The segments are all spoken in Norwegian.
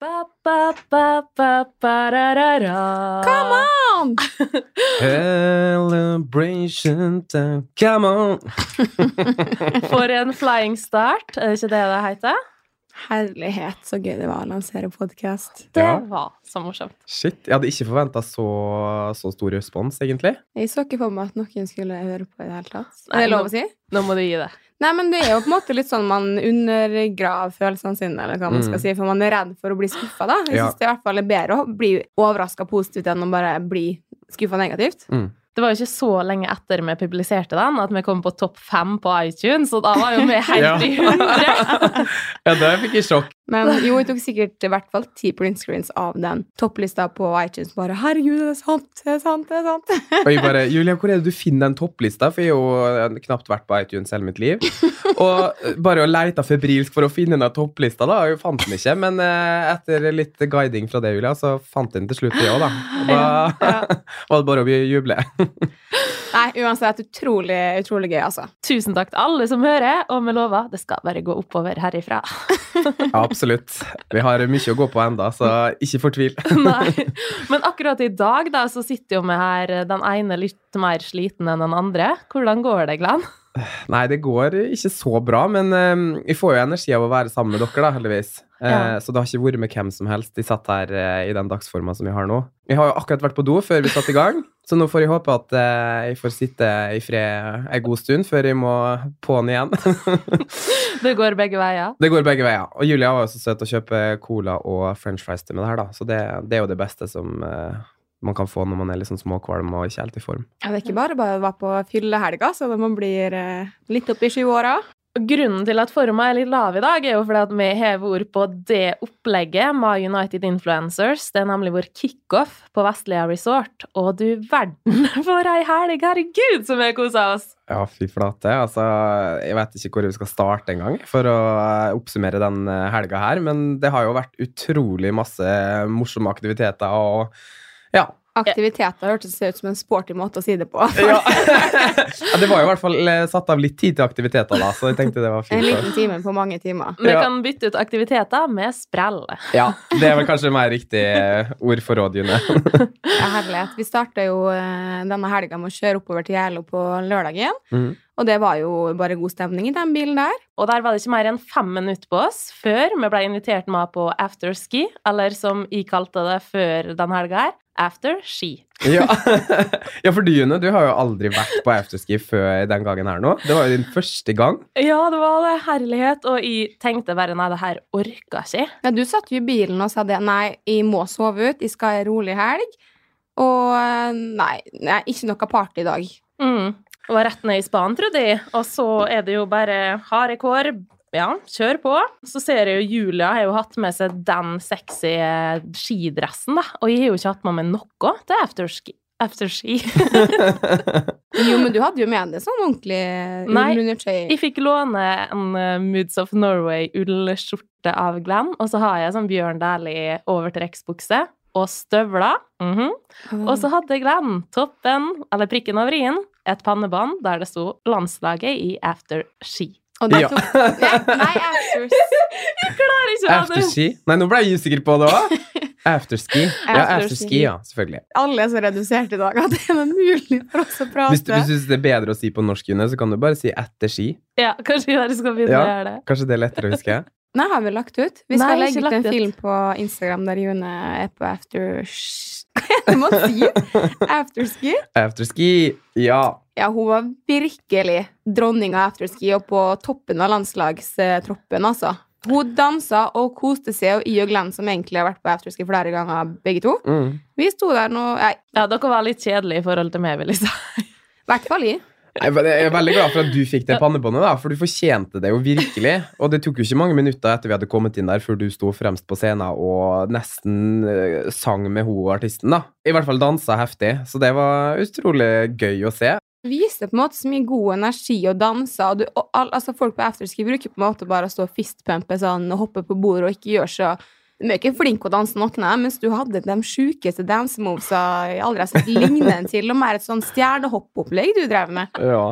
Ba, ba, ba, ba, ba-ra-ra-ra. Come on! Celebration time, come on! For en flying start, er det ikke det det heter? Herlighet, så gøy det var å lansere podkast. Det Ja. var så morsomt. Shit, jeg hadde ikke forventa så, så stor respons, egentlig. Jeg så ikke for meg at noen skulle høre på i det hele tatt. Er det lov å si? Nå må du gi det. Nei, men det er jo på en måte litt sånn man undergraver følelsene sine, eller hva man skal Mm. si, for man er redd for å bli skuffa, da. Jeg Ja. syns det i hvert fall er bedre å bli overraska positivt enn å bare bli skuffa negativt. Mm. Det var jo ikke så lenge etter vi publiserte den, at vi kom på topp fem på iTunes, og da var jo vi helt Ja. i hundre. Ja, det fikk jeg sjokk. Men jo, jeg tok sikkert i hvert fall ti printscreens av den topplista på iTunes. Bare 'herregud, det er sant, det er sant', det er sant. Og jeg bare Julia, hvor er det du finner den topplista? For jeg har jo knapt vært på iTunes hele mitt liv. Og bare å leite febrilsk for å finne den topplista, da. Jeg fant den ikke. Men eh, etter litt guiding fra det, Julia, så fant jeg den til slutt, jeg òg, da. Og da var det bare å juble. Nei, uansett, utrolig, utrolig gøy, altså. Tusen takk til alle som hører, og vi lover, det skal bare gå oppover herifra. Ja, absolutt. Vi har mye å gå på enda, så ikke fortvil. Nei. Men akkurat i dag da, så sitter jo vi her den ene litt mer sliten enn den andre. Hvordan går det, Glenn? Nei, det går ikke så bra, men eh, vi får jo energi av å være sammen med dere, da, heldigvis. Eh, Ja. Så det har ikke vært med hvem som helst. De satt her eh, i den dagsforma som vi har nå. Vi har jo akkurat vært på do før vi satte i gang, så nå får jeg håpe at eh, jeg får sitte i fred en god stund før jeg må på'n igjen. Det går begge veier. det går begge veier. Og Julia var jo så søt å kjøpe cola og french fries til meg det her, da. Så det, det er jo det beste som eh, man kan få når man er litt sånn småkvalm og ikke helt i form. Ja, det er ikke bare bare å være på fyllehelga, så når man blir eh, litt opp i sjuåra. Grunnen til at forma er litt lav i dag, er jo fordi at vi hever ord på det opplegget med United Influencers. Det er nemlig vår kickoff på Vestlia Resort. Og du verden for ei helg! Herregud, som vi kosa oss! Ja, fy flate. Altså, jeg vet ikke hvor vi skal starte engang for å eh, oppsummere den eh, helga her, men det har jo vært utrolig masse morsomme aktiviteter og ja. Aktiviteter hørtes ut som en sporty måte å si det på. ja. ja. Det var jo i hvert fall eh, satt av litt tid til aktiviteter, da, så jeg tenkte det var En fint. liten time på mange timer. Vi Ja. kan bytte ut aktiviteter med sprell. Ja, Det er vel kanskje mer riktig eh, ord for rådgivende. Ja, herlighet. Vi starta jo eh, denne helga med å kjøre oppover til Gjælo på lørdagen. Mhm. Og det var jo bare god stemning i den bilen der. Og der var det ikke mer enn fem minutter på oss før vi ble invitert med på afterski, eller som jeg kalte det før den helga her, afterski. Ja. ja, for du, June, du har jo aldri vært på afterski før den gangen her nå. Det var jo din første gang. Ja, det var det. Herlighet. Og jeg tenkte bare nei, det her orka ikke. Ja, du satt jo i bilen og sa det. Nei, jeg må sove ut. Jeg skal ha en rolig helg. Og eh, nei, nei, ikke noe party i dag. Mm. Det var rett ned i spaden, trodde jeg. Og så er det jo bare harde kår. Ja, kjør på. Så ser jeg jo Julia har jo hatt med seg den sexy eh, skidressen, da. Og jeg har jo ikke hatt med meg noe til afterski. Afterski. Jo, men du hadde jo med deg sånn ordentlig Nei. Jeg fikk låne en eh, Moods of Norway-ullskjorte av Glenn, og så har jeg sånn Bjørn Dæhlie overtrekksbukse og støvler. Mhm. Og så hadde Glenn toppen, eller prikken over i-en, et pannebånd der det sto 'Landslaget i afterski'. Og det Ja. tok Nei, nei afters. Klarer ikke å ha det. Afterski? Nei, nå ble jeg usikker på det òg. Afterski. Ja, Afterski. ja. Selvfølgelig. Alle er så redusert i dag at det er mulig for oss å prate. Hvis du, hvis du synes det er bedre å si på norsk, June, så kan du bare si etter ski. Ja, kanskje vi bare skal begynne Ja. å gjøre det. Kanskje det er lettere å huske? Nei, har vi lagt ut? Vi skal Nei, legge ut en ut. film på Instagram der June er på after... Hva er det man sier? Afterski? Afterski, ja. Ja, hun var virkelig dronning av afterski og på toppen av landslagstroppen, altså. Hun dansa og koste seg, og jeg og Glenn, som egentlig har vært på afterski flere ganger, begge to, Mm. vi sto der nå Ja, dere var litt kjedelige i forhold til meg, vil jeg si. i hvert fall jeg. Jeg er veldig glad for at du fikk det pannebåndet, da, for du fortjente det jo virkelig. Og det tok jo ikke mange minutter etter vi hadde kommet inn der, før du sto fremst på scenen og nesten eh, sang med ho artisten, da. I hvert fall dansa heftig, så det var utrolig gøy å se. Viste på en måte så mye god energi og danser, Og du, og all, altså folk på afterski bruker på en måte bare å stå og fistpumpe sånn, og hoppe på bordet og ikke gjøre så De er ikke flinke å danse noen av dem, mens du hadde de sjukeste dansemovesa aldri har sett lignende til, og mer et sånn stjernehoppopplegg du drev med. Ja.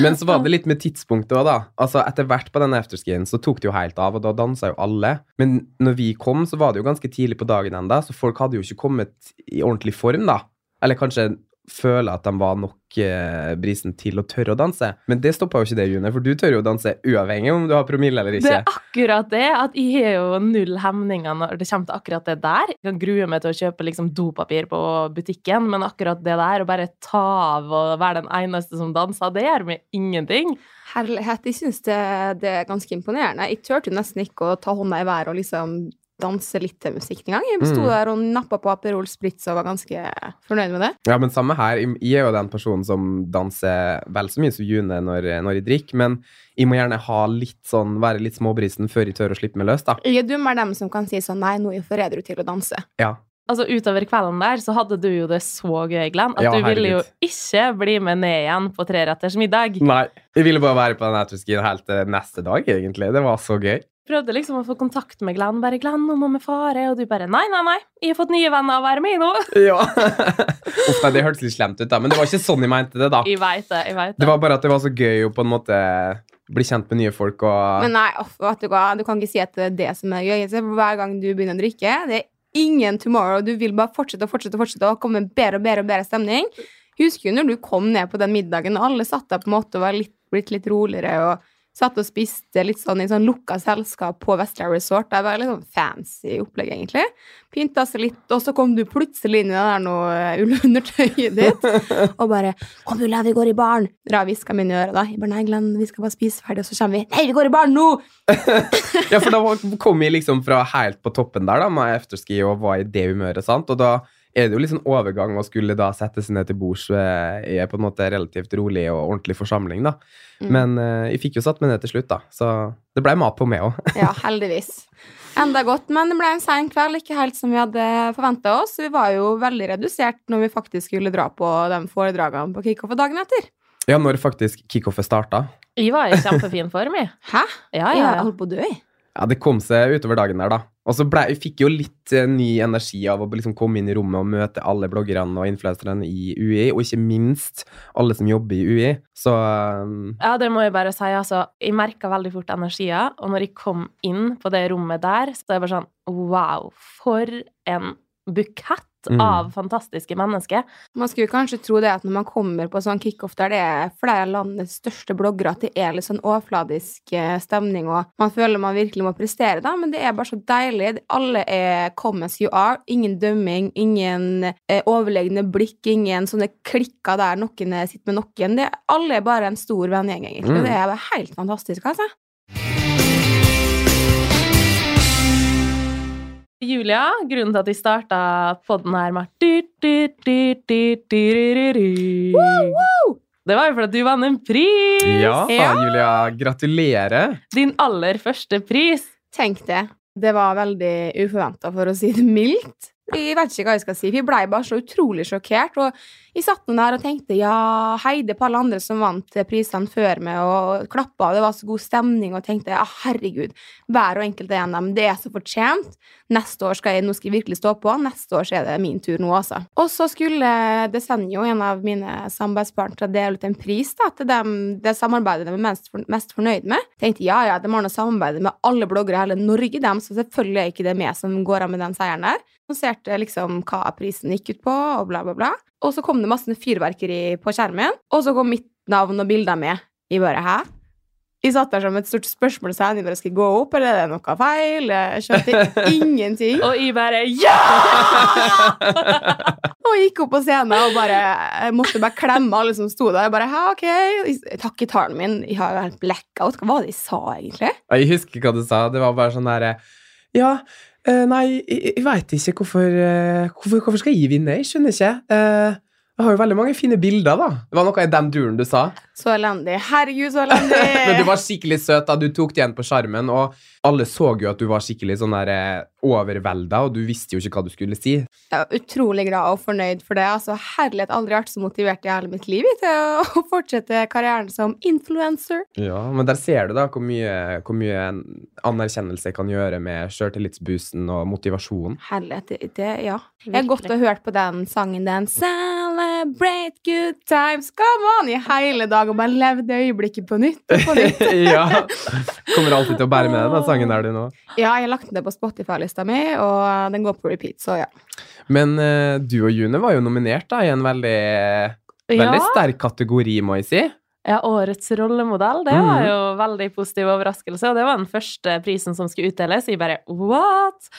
Men så var det litt med tidspunktet òg, da. Altså, etter hvert på denne afterskien så tok det jo helt av, og da dansa jo alle. Men når vi kom, så var det jo ganske tidlig på dagen enda, så folk hadde jo ikke kommet i ordentlig form, da. Eller kanskje føle at de var nok eh, brisen til å tørre å danse. Men det stoppa jo ikke det, June, for du tør jo å danse uavhengig om du har promille eller ikke. Det er akkurat det, at jeg har jo null hemninger når det kommer til akkurat det der. Jeg kan grue meg til å kjøpe liksom dopapir på butikken, men akkurat det der, å bare ta av og være den eneste som danser, det gjør meg ingenting. Herlighet, jeg syns det, det er ganske imponerende. Jeg turte jo nesten ikke å ta hånda i været og liksom danse litt til musikk en gang. Jeg sto Mm. der og nappa på Aperol Spritz og var ganske fornøyd med det. Ja, men samme her. Jeg er jo den personen som danser vel så mye som June når, når jeg drikker, men jeg må gjerne ha litt sånn, være litt småbrisen før jeg tør å slippe meg løs, da. Jeg er dummere dem som kan si sånn Nei, nå er jeg for edru til å danse. Ja. Altså Utover kvelden der så hadde du jo det så gøy, Glenn, at Ja, du ville jo ikke bli med ned igjen på treretters middag. Nei. Jeg ville bare være på den autoskien helt til neste dag, egentlig. Det var så gøy. Prøvde liksom å få kontakt med Glenn. Bare 'Glenn, nå må vi fare.' Og du bare 'Nei, nei, nei, jeg har fått nye venner å være med i nå'. Ja. Uff, nei, det hørtes litt slemt ut, da. Men det var ikke sånn jeg mente det, da. Jeg vet det. jeg vet Det det. var bare at det var så gøy å på en måte bli kjent med nye folk og Men nei, off, vet du hva, du kan ikke si at det er det som er gøy. Hver gang du begynner å drikke, det er ingen tomorrow. Du vil bare fortsette og fortsette og fortsette og komme med bedre og bedre og bedre stemning. Husker jo når du kom ned på den middagen, og alle satt der på en måte og var litt, blitt litt roligere og satt og spiste litt sånn i sånn lukka selskap på Vestra Resort. Det var litt sånn fancy opplegg, egentlig. Pynta seg litt, og så kom du plutselig inn i det der noe ullundertøyet ditt og bare 'Kom, Ulla, vi går i baren.' Dra hviska min mine øret, da. Jeg bare 'Nei, Glenn, vi skal bare spise ferdig, og så kommer vi.' 'Nei, vi går i baren nå!' Ja, for da kom vi liksom fra helt på toppen der da med afterski og var i det humøret, sant? Og da er det jo litt sånn overgang å skulle da sette seg ned til bords ved- i en på en måte relativt rolig og ordentlig forsamling, da. Mm. Men eh, jeg fikk jo satt meg ned til slutt, da. Så det ble mat på meg òg. Ja, heldigvis. Enda godt, men det ble en sein kveld, ikke helt som vi hadde forventa oss. Vi var jo veldig redusert når vi faktisk skulle dra på de foredragene på kickoff dagen etter. Ja, når faktisk kickoffet starta. Jeg var i kjempefin form, jeg. Hæ? Ja, ja, Jeg holdt på å dø, jeg. Ja, det kom seg utover dagen der, da. Og så ble, jeg fikk jo litt eh, ny energi av å liksom komme inn i rommet og møte alle bloggerne og influenserne i UI, og ikke minst alle som jobber i UI. Så um... Ja, det må jeg bare si. Altså, jeg merka veldig fort energier, og når jeg kom inn på det rommet der, så er det bare sånn Wow, for en bukett Mm. av fantastiske mennesker. Man skulle kanskje tro det at når man kommer på sånn kickoff der det er flere av landets største bloggere, at det er litt sånn overfladisk eh, stemning, og man føler man virkelig må prestere, da, men det er bare så deilig. Alle er come as you are. Ingen dømming, ingen eh, overlegne blikk, ingen sånne klikker der noen eh, sitter med noen. Det, alle er bare en stor vennegjeng, egentlig. Mm. Det er helt fantastisk, altså. Julia, grunnen til at vi starta podden her med du, du, du. Det var jo fordi du vant en pris! ja, Ja. Julia, gratulerer. Din aller første pris. Tenk det. Det var veldig uforventa, for å si det mildt. Jeg vet ikke hva jeg skal si. Vi blei bare så utrolig sjokkert. Og jeg satt nå der og tenkte ja, heide på alle andre som vant prisene før meg, og klappa, og det var så god stemning, og tenkte ja, herregud, hver og enkelt en av dem, det er så fortjent. Neste år skal jeg, nå skal jeg virkelig stå på. Neste år er det min tur nå, altså. Og så skulle Desenio, en av mine samarbeidspartnere, dele ut en pris da, til dem, det samarbeidet de er mest, for, mest fornøyd med. Tenkte ja, ja, de har nå samarbeidet med alle bloggere i hele Norge, dem, så selvfølgelig er ikke det meg som går av med den seieren der. Annonserte liksom hva prisen gikk ut på, og bla, bla, bla. Og så kom det masse fyrverkeri på skjermen, og så kom mitt navn og bilder med. Jeg bare, hæ? Jeg satt der som et stort spørsmålstegn. Jeg bare, skal gå opp, eller er det noe feil? Jeg skjønte ingenting. Og jeg bare ja! Og gikk opp på scenen og bare jeg måtte bare klemme alle som sto der. Jeg bare, hæ, ok, gitaren min Jeg har jo helt blackout. Hva var det jeg sa, egentlig? Jeg husker hva du sa. Det var bare sånn derre Ja, eh, nei, jeg, jeg veit ikke hvorfor, uh, hvorfor Hvorfor skal jeg vinne? Jeg skjønner ikke. Uh, jeg har jo veldig mange fine bilder, da. Det var noe i den duren du sa. Så elendig. Herregud, så elendig. Men du var skikkelig søt da, du tok det igjen på skjermen, og alle så jo at du var skikkelig sånn der eh, overvelda, og du visste jo ikke hva du skulle si. Jeg var utrolig glad og fornøyd for det. Altså, Herlighet, aldri vært så motivert i hele mitt liv til å fortsette karrieren som influencer. Ja, men der ser du da hvor mye, hvor mye anerkjennelse kan gjøre med sjøltillitsboosten og motivasjonen. Herlighet, det, det ja. Jeg har gått og hørt på den sangen den Celebrate good times, come on, i hele dag, og bare levd øyeblikket på nytt og på nytt. ja. Kommer alltid til å bære med deg den sangen der du nå. Ja, jeg har lagt den ned på Spotify-lista mi, og den går på repeat, så ja. Men uh, du og June var jo nominert da i en veldig, veldig Ja. sterk kategori, må jeg si. Ja, årets rollemodell, det var Mhm. jo veldig positiv overraskelse, og det var den første prisen som skulle utdeles. Jeg bare what?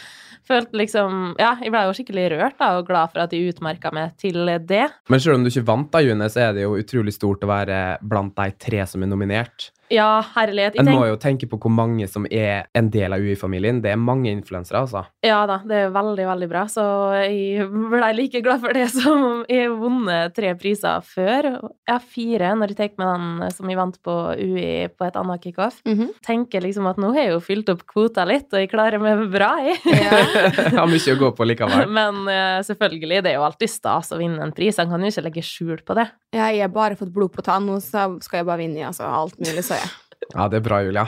Følte liksom Ja, jeg ble jo skikkelig rørt da, og glad for at de utmerka meg til det. Men selv om du ikke vant da, June, så er det jo utrolig stort å være blant de tre som er nominert. Ja, herlighet. En må jo tenke på hvor mange som er en del av UI-familien. Det er mange influensere, altså. ja da, det er veldig, veldig bra, så jeg ble like glad for det som jeg har vunnet tre priser før. Jeg har fire når jeg tar med den som jeg vant på UI på et annet kickoff. Mhm. Tenker liksom at nå har jeg jo fylt opp kvota litt, og jeg klarer meg bra, jeg. ja. Har mye å gå på likevel. Men eh, selvfølgelig, det er jo alltid stas å vinne en pris. Han kan jo ikke legge skjul på det. Ja, jeg har bare fått blod på tann, nå så skal jeg bare vinne i altså, alt mulig, så ja. Ja, det er bra, Julia.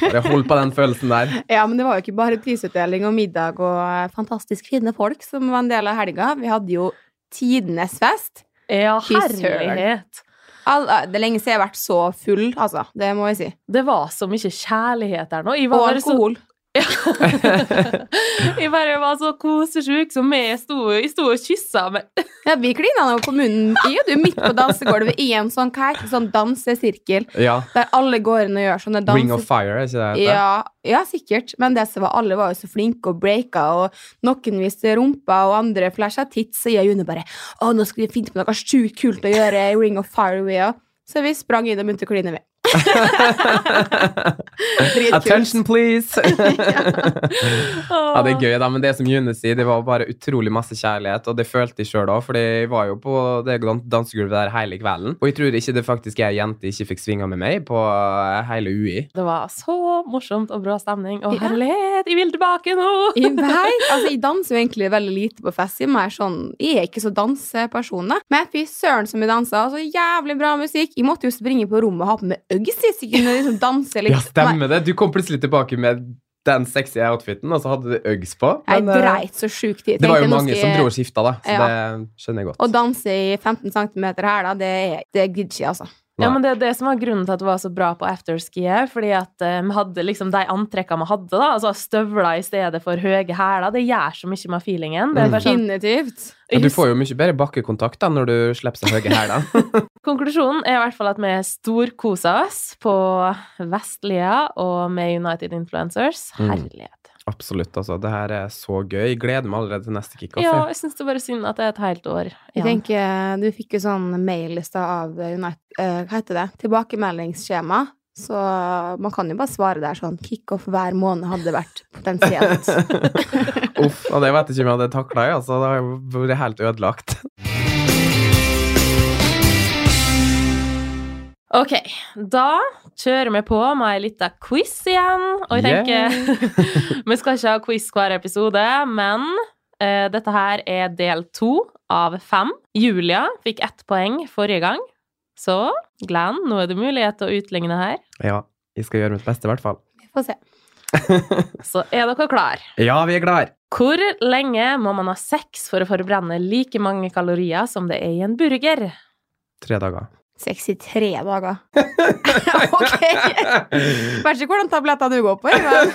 Bare hold på den følelsen der. Ja, men det var jo ikke bare prisutdeling og middag og eh, fantastisk fine folk som var en del av helga. Vi hadde jo tidenes fest. Ja, herlighet. All, eh, det er lenge siden jeg har vært så full, altså. Det må jeg si. Det var så mye kjærlighet der nå. Jeg Og alkohol. så, jeg bare var så kosesjuk, så jeg sto, jeg sto og kyssa Ja, vi klina nå på munnen. Jeg er jo midt på dansegulvet i en sånn, sånn dansesirkel, Ja. der alle går inn og gjør sånne Ring of. Fire, er ikke det det? Ja, ja, sikkert. Men det som var, alle var jo så flinke og breaka, og noen viste rumpa, og andre flasha tits, og jeg og June bare Å, nå skal vi finne på noe sjukt kult å gjøre i Ring of Fire, vi òg. Så vi sprang inn og begynte å kline med. Attention, please! Ja, det er gøy, da, men det som June sier, det var bare utrolig masse kjærlighet, og det følte jeg sjøl òg, for jeg var jo på det dansegulvet der hele kvelden. Og jeg tror ikke det faktisk er ei jente ikke fikk svinga med meg på eh, hele UI. Det var så morsomt og bra stemning. Å, herlighet, jeg vil tilbake nå! Vet, altså jeg danser jo egentlig veldig lite på fest. Jeg er sånn, jeg er ikke så danseperson, da. Men fy søren som jeg dansa. Så jævlig bra musikk. Jeg måtte jo springe på rommet og ha på meg Uggs jeg kunne liksom danser litt. Ja, stemmer det! Du kom plutselig tilbake med den sexy outfiten, og så hadde du Uggs på. Men, jeg dreit så sjukt i. det var jo mange skal som dro og skifta, da, så Ja. det skjønner jeg godt. Å danse i 15 cm her, da, det, det gidder ikke jeg, altså. Ja, men det er det som var grunnen til at det var så bra på afterski òg. fordi at eh, vi hadde liksom de antrekkene vi hadde, da, altså støvler i stedet for høye hæler, det gjør så mye med feelingen. Det er bare sånn, Definitivt. Ja, du får jo mye bedre bakkekontakt da når du slipper seg høye hæler. Konklusjonen er i hvert fall at vi storkoser oss på Vestlia og med United Influencers. Mm. Herlighet. Absolutt, altså. Det her er så gøy. Jeg gleder meg allerede til neste kickoff. Ja, jeg. jeg syns det er bare synd at det er et helt år Jeg tenker, Du fikk jo sånn mail i stad av Unite, uh, hva heter det, tilbakemeldingsskjema. Så man kan jo bare svare der sånn Kickoff hver måned hadde vært potensielt. Uff, og det vet jeg ikke om jeg hadde takla, altså. Det har vært helt ødelagt. Ok, da kjører vi på med ei lita quiz igjen. Og jeg tenker Vi skal ikke ha quiz hver episode, men uh, dette her er del to av fem. Julia fikk ett poeng forrige gang. Så Glenn, nå er det mulighet til å utligne her. Ja, jeg skal gjøre mitt beste, i hvert fall. Vi får se. Så er dere klar? Ja, vi er klar! Hvor lenge må man ha sex for å forbrenne like mange kalorier som det er i en burger? Tre dager. 63 dager. ok! Vet ikke hvordan tabletter du går på. men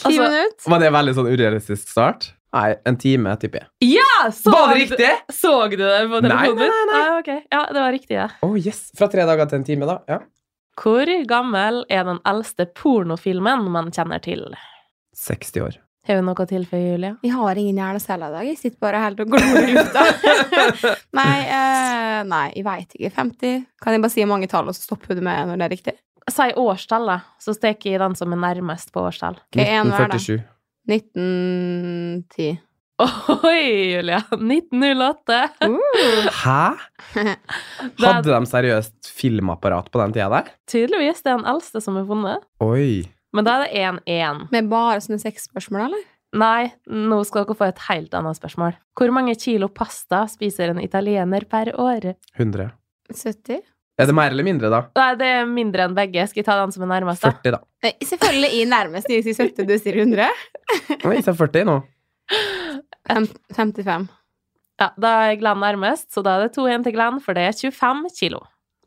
Ti Altså, minutter. Var det veldig sånn urealistisk start? Nei, en time, tipper jeg. Ja! Så Var det du- riktig? Så du det på Nei, telefonen? nei, nei, nei. Ah, okay. Ja, det var riktig, ja. Oh, yes! Fra tre dager til en time, da. Ja. Hvor gammel er den eldste pornofilmen man kjenner til? 60 år. Har du noe å tilføye, Julia? Jeg har ingen hjerneceller i dag. Jeg sitter bare helt og glor i lufta. nei, eh, nei, jeg veit ikke. 50? Kan jeg bare si mange tall, og så stopper du med når det er riktig? Si årstallet, så steker jeg den som er nærmest på årstall. Ok, en hver, da. 1947. 1910. Oi, Julia. 1908. Uh. Hæ? Hadde de seriøst filmapparat på den tida der? Tydeligvis. Det er den eldste som er funnet. Oi. Men da er det 1-1. Med bare sånne sexspørsmål, eller? Nei, nå skal dere få et helt annet spørsmål. Hvor mange kilo pasta spiser en italiener per år? 100. 70? Er det mer eller mindre, da? Nei, det er mindre enn begge. Skal jeg ta den som er nærmest, da? 40, da. Nei, selvfølgelig i nærmest. Jeg sier 70, du sier 100. Nei, jeg sier 40 nå. 55. Ja, Da er Glenn nærmest, så da er det 2-1 til Glenn, for det er 25 kilo.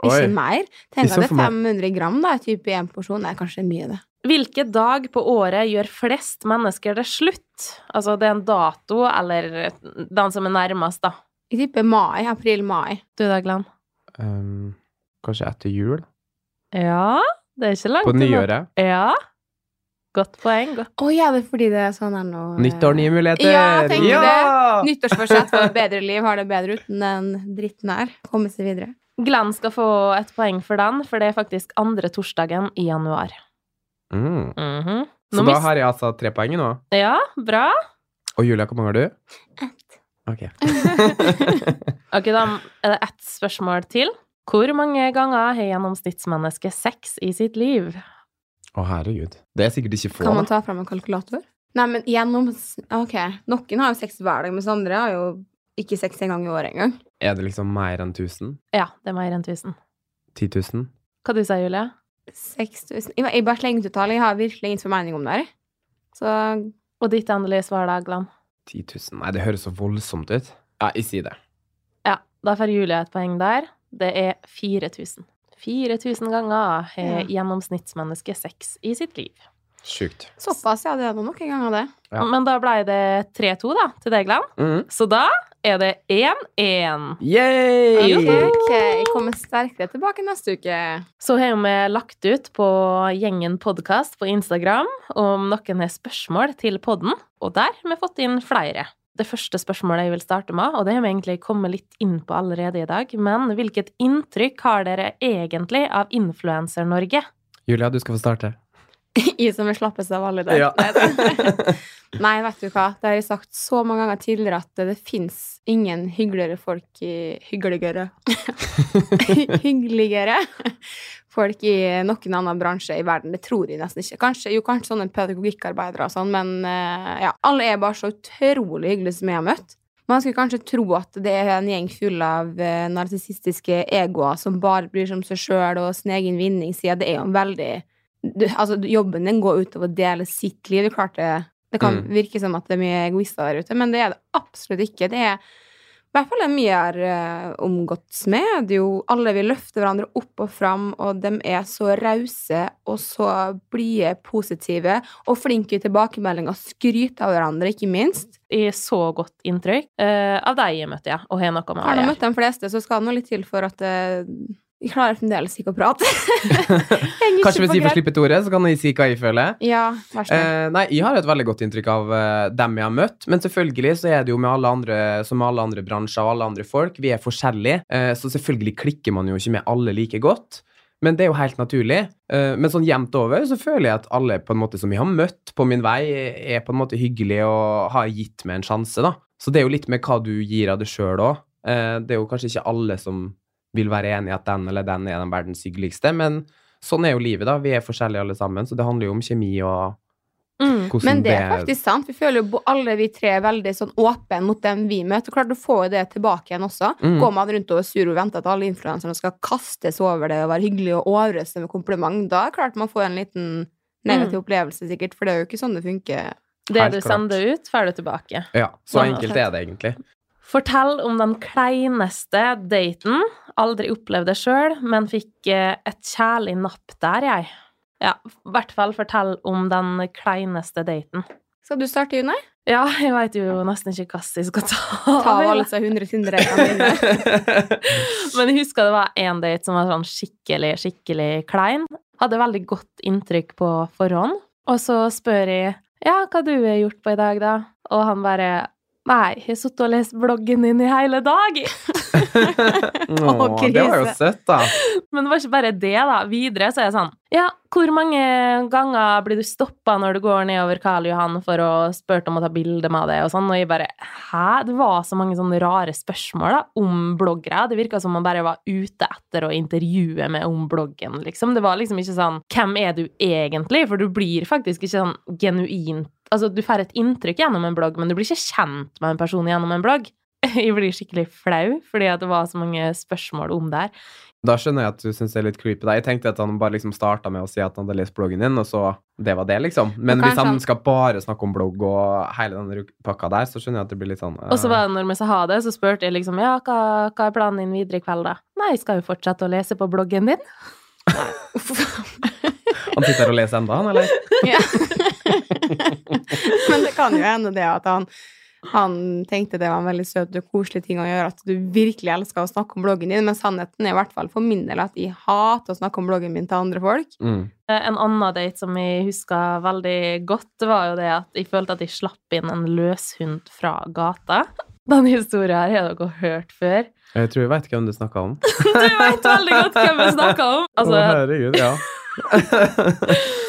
Ikke mer. Tenk at det er 500 gram da, Type i en porsjon. Det er kanskje mye, det. Hvilke dag på året gjør flest mennesker det slutt? Altså, det er en dato, eller den som er nærmest, da. Jeg tipper mai. April-mai. Du da, Glenn? Um, kanskje etter jul? Ja, det er ikke langt På nyåret? nyåret? Ja. Godt poeng. Godt. Å ja, det er fordi det er sånn her nå eh, Nyttår, nye muligheter! Ja, tenkte Ja! Nyttårsforsett for et bedre liv. Har det bedre uten den dritten her. Komme seg videre. Glenn skal få et poeng for den, for det er faktisk andre torsdagen i januar. Mm. Mhm. Så da har jeg altså tre poeng nå. Ja, bra. Og Julia, hvor mange har du? Ett. Ok. Ok, da er det ett spørsmål til. Hvor mange ganger har gjennomsnittsmennesket sex i sitt liv? Å, herregud. Det er sikkert ikke få, Kan man ta fram en kalkulator? Nei, men gjennom Ok. Noen har jo sex hver dag, mens andre har jo ikke sex en gang i året engang. Er det liksom mer enn 1000? Ja, det er mer enn 1000. 10 000? Hva du sier Julie? 6000 Jeg bare slenger ut et tall. Jeg har virkelig ingen formening om det her. Så Og ditt endelige svar, da, Glenn? 10 000? Nei, det høres så voldsomt ut. Ja, jeg sier det. Ja, da får Julie et poeng der. Det er 4000. 4000 ganger har gjennomsnittsmennesket sex i sitt liv. Sjukt. såpass, ja. Det er noen ganger, det. Ja. Men da ble det 3-2, da, til deg, Glenn. Mm. Så da er det 1-1. Yay! Ok. Jeg kommer sterkere tilbake neste uke. Så har vi lagt ut på Gjengen podkast på Instagram om noen har spørsmål til podden, og der har vi fått inn flere. Det første spørsmålet jeg vil starte med, og det har vi egentlig kommet litt inn på allerede i dag, men hvilket inntrykk har dere egentlig av Influencer-Norge? Julia, du skal få starte. Jeg som er slappest av alle der. Ja. Nei, vet du hva. Det har jeg sagt så mange ganger tidligere at det fins ingen hyggeligere folk i Hyggeligere Hyggeligere folk i noen annen bransje i verden. Det tror jeg nesten ikke. Kanskje, jo, kanskje sånne pedagogikkarbeidere og sånn, men eh, ja. Alle er bare så utrolig hyggelige som jeg har møtt. Man skulle kanskje tro at det er en gjeng full av uh, narsissistiske egoer som bare bryr seg om seg sjøl og sin egen vinning, siden det er jo en veldig du, altså, jobben din går utover å dele sitt liv. Det klart det, det kan Mm. virke som at det er mye egoister der ute, men det er det absolutt ikke. Det er i hvert fall det mye er uh, omgått med. Det er jo alle vil løfte hverandre opp og fram, og de er så rause og så blide, positive og flinke i tilbakemeldinger. Skryter av hverandre, ikke minst. I så godt inntrykk Uh, av deg jeg møtte, jeg, og har noe med Har du møtt de fleste, så skal det noe litt til for at uh, jeg klarer fremdeles ikke å prate. Kanskje hvis vi får slippe ordet, så kan jeg si hva jeg føler. Ja, vær så. Eh, nei, jeg har et veldig godt inntrykk av uh, dem jeg har møtt, men selvfølgelig så er det jo med alle andre, som med alle andre bransjer og alle andre folk, vi er forskjellige, uh, så selvfølgelig klikker man jo ikke med alle like godt. Men det er jo helt naturlig. Uh, men sånn jevnt over så føler jeg at alle på en måte som jeg har møtt på min vei, er på en måte hyggelige og har gitt meg en sjanse, da. Så det er jo litt med hva du gir av det sjøl òg. det er jo kanskje ikke alle som vil være enig i at den eller den er den verdens hyggeligste, men sånn er jo livet, da. Vi er forskjellige alle sammen, så det handler jo om kjemi og Mm. hvordan Men det er faktisk sant. Vi føler jo alle vi tre er veldig sånn åpne mot dem vi møter. Klart du får jo det tilbake igjen også. Mm. Går man rundt og er sur og venter at alle influenserne skal kastes over det og være hyggelige og overøse med kompliment, da er klart man får en liten negativ Mm. opplevelse, sikkert. For det er jo ikke sånn det funker. Det Helt du klart. sender ut, får du tilbake. Ja, så enkelt er det egentlig. Fortell om den kleineste daten. Aldri opplevd det sjøl, men fikk eh, et kjærlig napp der, jeg. Ja, i hvert fall fortell om den kleineste daten. Skal du starte, June? Ja, jeg veit jo nesten ikke hva jeg skal ta. Ta av alle disse hundre Tinder-datene dine. Men jeg husker det var én date som var sånn skikkelig, skikkelig klein. Hadde veldig godt inntrykk på forhånd. Og så spør jeg ja, hva du har gjort på i dag, da? Og han bare Nei, jeg har sittet og lest bloggen din i hele dag. Åh, det var jo søtt, da. Men det var ikke bare det, da. Videre så er jeg sånn Ja, hvor mange ganger blir du stoppa når du går nedover Karl Johan for å spørre om å ta bilde med deg og sånn? Og jeg bare Hæ? Det var så mange sånne rare spørsmål da, om bloggere. Det virka som man bare var ute etter å intervjue med om bloggen, liksom. Det var liksom ikke sånn Hvem er du egentlig? For du blir faktisk ikke sånn genuint Altså, du får et inntrykk gjennom en blogg, men du blir ikke kjent med en person gjennom en blogg. Jeg blir skikkelig flau fordi det var så mange spørsmål om det her. Da skjønner jeg at du syns det er litt creepy. Da. Jeg tenkte at han bare liksom starta med å si at han hadde lest bloggen din, og så det var det, liksom. Men hvis han han- skal bare snakke om blogg og hele den pakka der, så skjønner jeg at det blir litt sånn Og så var det når vi sa ha det, så spurte jeg liksom ja, hva, hva er planen din videre i kveld, da? Nei, skal jo fortsette å lese på bloggen din. Han sitter og leser enda, han, eller? Ja. Men det kan jo hende det at han, han tenkte det var en veldig søt og koselig ting å gjøre, at du virkelig elsker å snakke om bloggen din, men sannheten er i hvert fall for min del at jeg hater å snakke om bloggen min til andre folk. Mm. Eh, En annen date som jeg huska veldig godt, var jo det at jeg følte at jeg slapp inn en løshund fra gata. Den historien her har dere hørt før. Jeg tror jeg veit hvem du snakker om. Du vet veldig godt hvem jeg snakker om! Altså, Å, herregud, ja.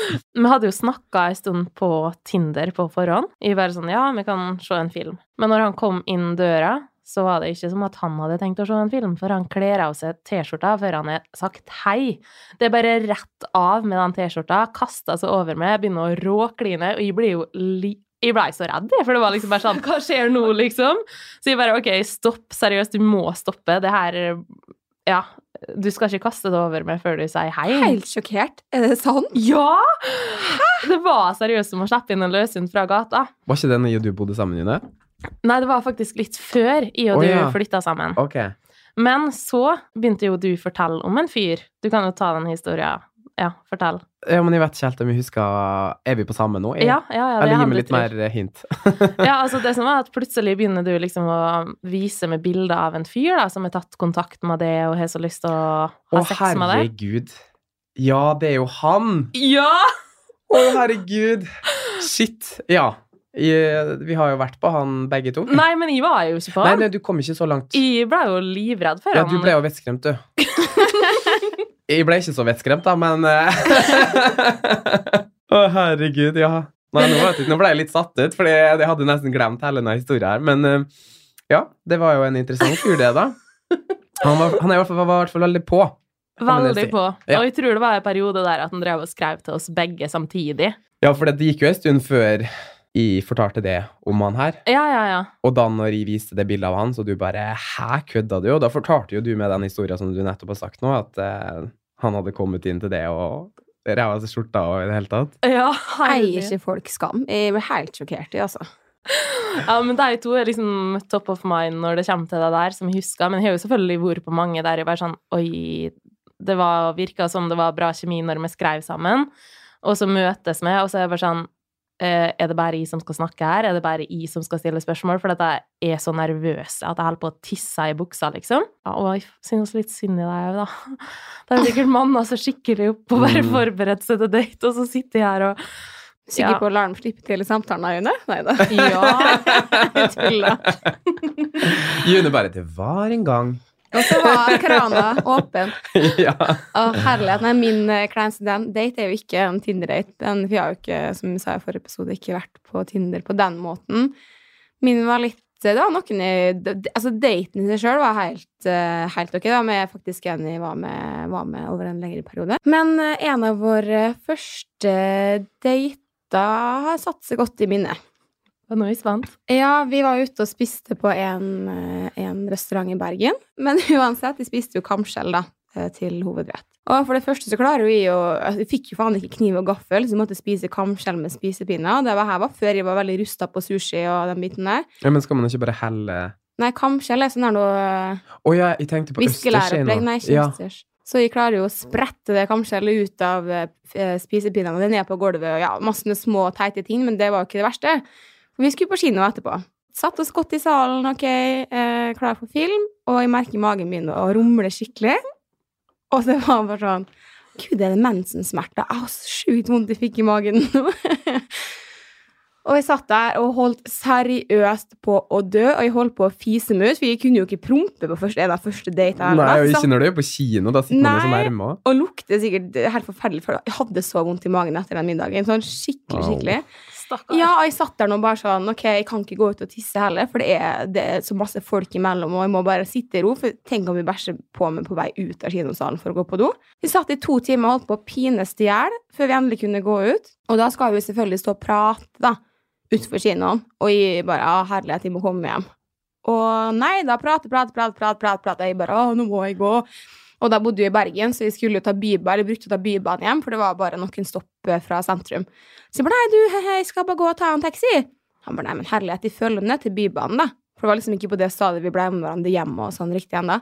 Vi hadde jo snakka en stund på Tinder på forhånd. Jeg bare sånn, ja, vi kan se en film. Men når han kom inn døra, så var det ikke som at han hadde tenkt å se en film, for han kler av seg T-skjorta før han har sagt hei. Det er bare rett av med den T-skjorta, kaster seg over meg, begynner å råkline, og jeg blir jo li jeg blei så redd, for det var liksom bare sånn Hva skjer nå, liksom? Så jeg bare OK, stopp. Seriøst, du må stoppe. Det her Ja. Du skal ikke kaste det over meg før du sier hei. Helt sjokkert. Er det sant? Ja! Det var seriøst som å slippe inn en løshund fra gata. Var ikke det når du bodde sammen, June? Nei, det var faktisk litt før i og Å, du ja. flytta sammen. Ok. Men så begynte jo du å fortelle om en fyr. Du kan jo ta den historien. Ja, fortell. Ja, men jeg vet ikke helt om jeg husker Er vi på samme nå? Jeg, Ja, ja, ja, Eller gi meg litt mer hint. Ja, altså det som er at plutselig begynner du liksom å vise med bilder av en fyr da, som har tatt kontakt med deg og har så lyst til å ha Å, sex med deg. Å, herregud. Ja, det er jo han! Ja! Å, herregud! Shit. Ja. Jeg, vi har jo vært på han begge to. Nei, men jeg var jo ikke på han. nei, nei, du kom ikke så langt. Jeg ble jo livredd for Ja, han. du ble jo vettskremt, du. Jeg ble ikke så vettskremt, da, men Å, Å, herregud, ja. Nei, nå, vet jeg, nå ble jeg litt satt ut, for jeg hadde nesten glemt hele denne historien her. Men eh, ja, det var jo en interessant fyr, det, da. Han var, han i hvert fall, var i hvert fall veldig på. Veldig på. Ja. Og jeg tror det var en periode der at han drev og skrev til oss begge samtidig. Ja, for det gikk jo en stund før jeg fortalte det om han her. Ja, ja, ja. Og da når jeg viste det bildet av han, så du bare Hæ, kødda du? Og da fortalte jo du med den historien som du nettopp har sagt nå, at uh, han hadde kommet inn til det og ræva seg skjorta og i det hele tatt. Ja, Eier ikke folk skam? Jeg ble helt sjokkert, jeg, altså. ja, men de to er liksom top of mind når det kommer til det der, som jeg husker. Men jeg har jo selvfølgelig vært på mange der jeg bare sånn Oi, det var, virka som det var bra kjemi når vi skrev sammen. Og så møtes vi, og så er jeg bare sånn Er det bare jeg som skal snakke her? Er det bare jeg som skal stille spørsmål? For at jeg er så nervøs at jeg holder på å tisse i buksa, liksom. Ja, og jeg synes litt synd i deg òg, da. Det er sikkert manna så skikkelig opp og bare Mm. forberedt seg til date, og så sitter jeg her og Sikker Ja. på å la dem slippe til i samtalen, June? Nei da. Ja. Jeg tuller. June bare Det var en gang. Og så var krana åpen. ja. Å, herlighet. Nei, min eh, date er jo ikke en Tinder-date. Vi har jo ikke, som vi sa i forrige episode, ikke vært på Tinder på den måten. Min var litt Det var noen i Altså, daten i seg sjøl var helt, eh, helt ok. Da, men jeg er faktisk enig jeg var med, var med over en lengre periode. Men eh, en av våre første dater har satt seg godt i minnet. Og nå er jeg spent. Ja, vi var ute og spiste på en, eh, en restaurant i Bergen. Men uansett, vi spiste jo kamskjell da, eh, til hovedrett. Og for det første så klarer vi jo altså, Vi fikk jo faen ikke kniv og gaffel, så vi måtte spise kamskjell med spisepinner. Det var her var før jeg var veldig rusta på sushi og den biten der. ja. Men skal man ikke bare helle Nei, kamskjell er sånn her noe Å ja, jeg tenkte på viskelæreopplegg. Nei, ikke ja. østers. Så jeg klarer jo å sprette det kamskjellet ut av eh, spisepinnene og det er ned på gulvet. Og ja, masse små, teite ting, men det var jo ikke det verste. Vi skulle på kino etterpå. Satt oss godt i salen, ok, eh, klar for film, og jeg merker magen min å rumle skikkelig. Og det var bare sånn Gud, er det mensensmerter? Har så sjukt vondt jeg fikk i magen nå. Og jeg satt der og holdt seriøst på å dø, og jeg holdt på å fise meg ut, for jeg kunne jo ikke prompe på første, en av første datene. Nei, og ikke når du er på kino. Da sitter man jo så nærme. Og lukter sikkert helt forferdelig, for jeg hadde så vondt i magen etter den middagen. Sånn skikkelig, skikkelig. skikkelig. Stakkar. Ja, jeg satt der nå bare sånn Ok, jeg kan ikke gå ut og tisse heller, for det er, det er så masse folk imellom, og jeg må bare sitte i ro. For tenk om vi bæsjer på meg på vei ut av kinosalen for å gå på do. Vi satt i to timer og holdt på å pines til hjel før vi endelig kunne gå ut. Og da skal vi selvfølgelig stå og prate, da, utenfor kinoen. Og jeg bare Ja, herlighet, jeg må komme hjem. Og nei, da prate, prate, prate, prate, prate, prate. Jeg bare Å, nå må jeg gå. Og da bodde vi i Bergen, så vi skulle ta byba, eller brukte å ta bybanen hjem, for det var bare noen stopp eh, fra sentrum. Så jeg bare nei, du, hei, hei, skal bare gå og ta en taxi. Han bare nei, men herlighet, de følger ned til bybanen, da. For det var liksom ikke på det stadiet vi ble med hverandre hjem og sånn riktig ennå.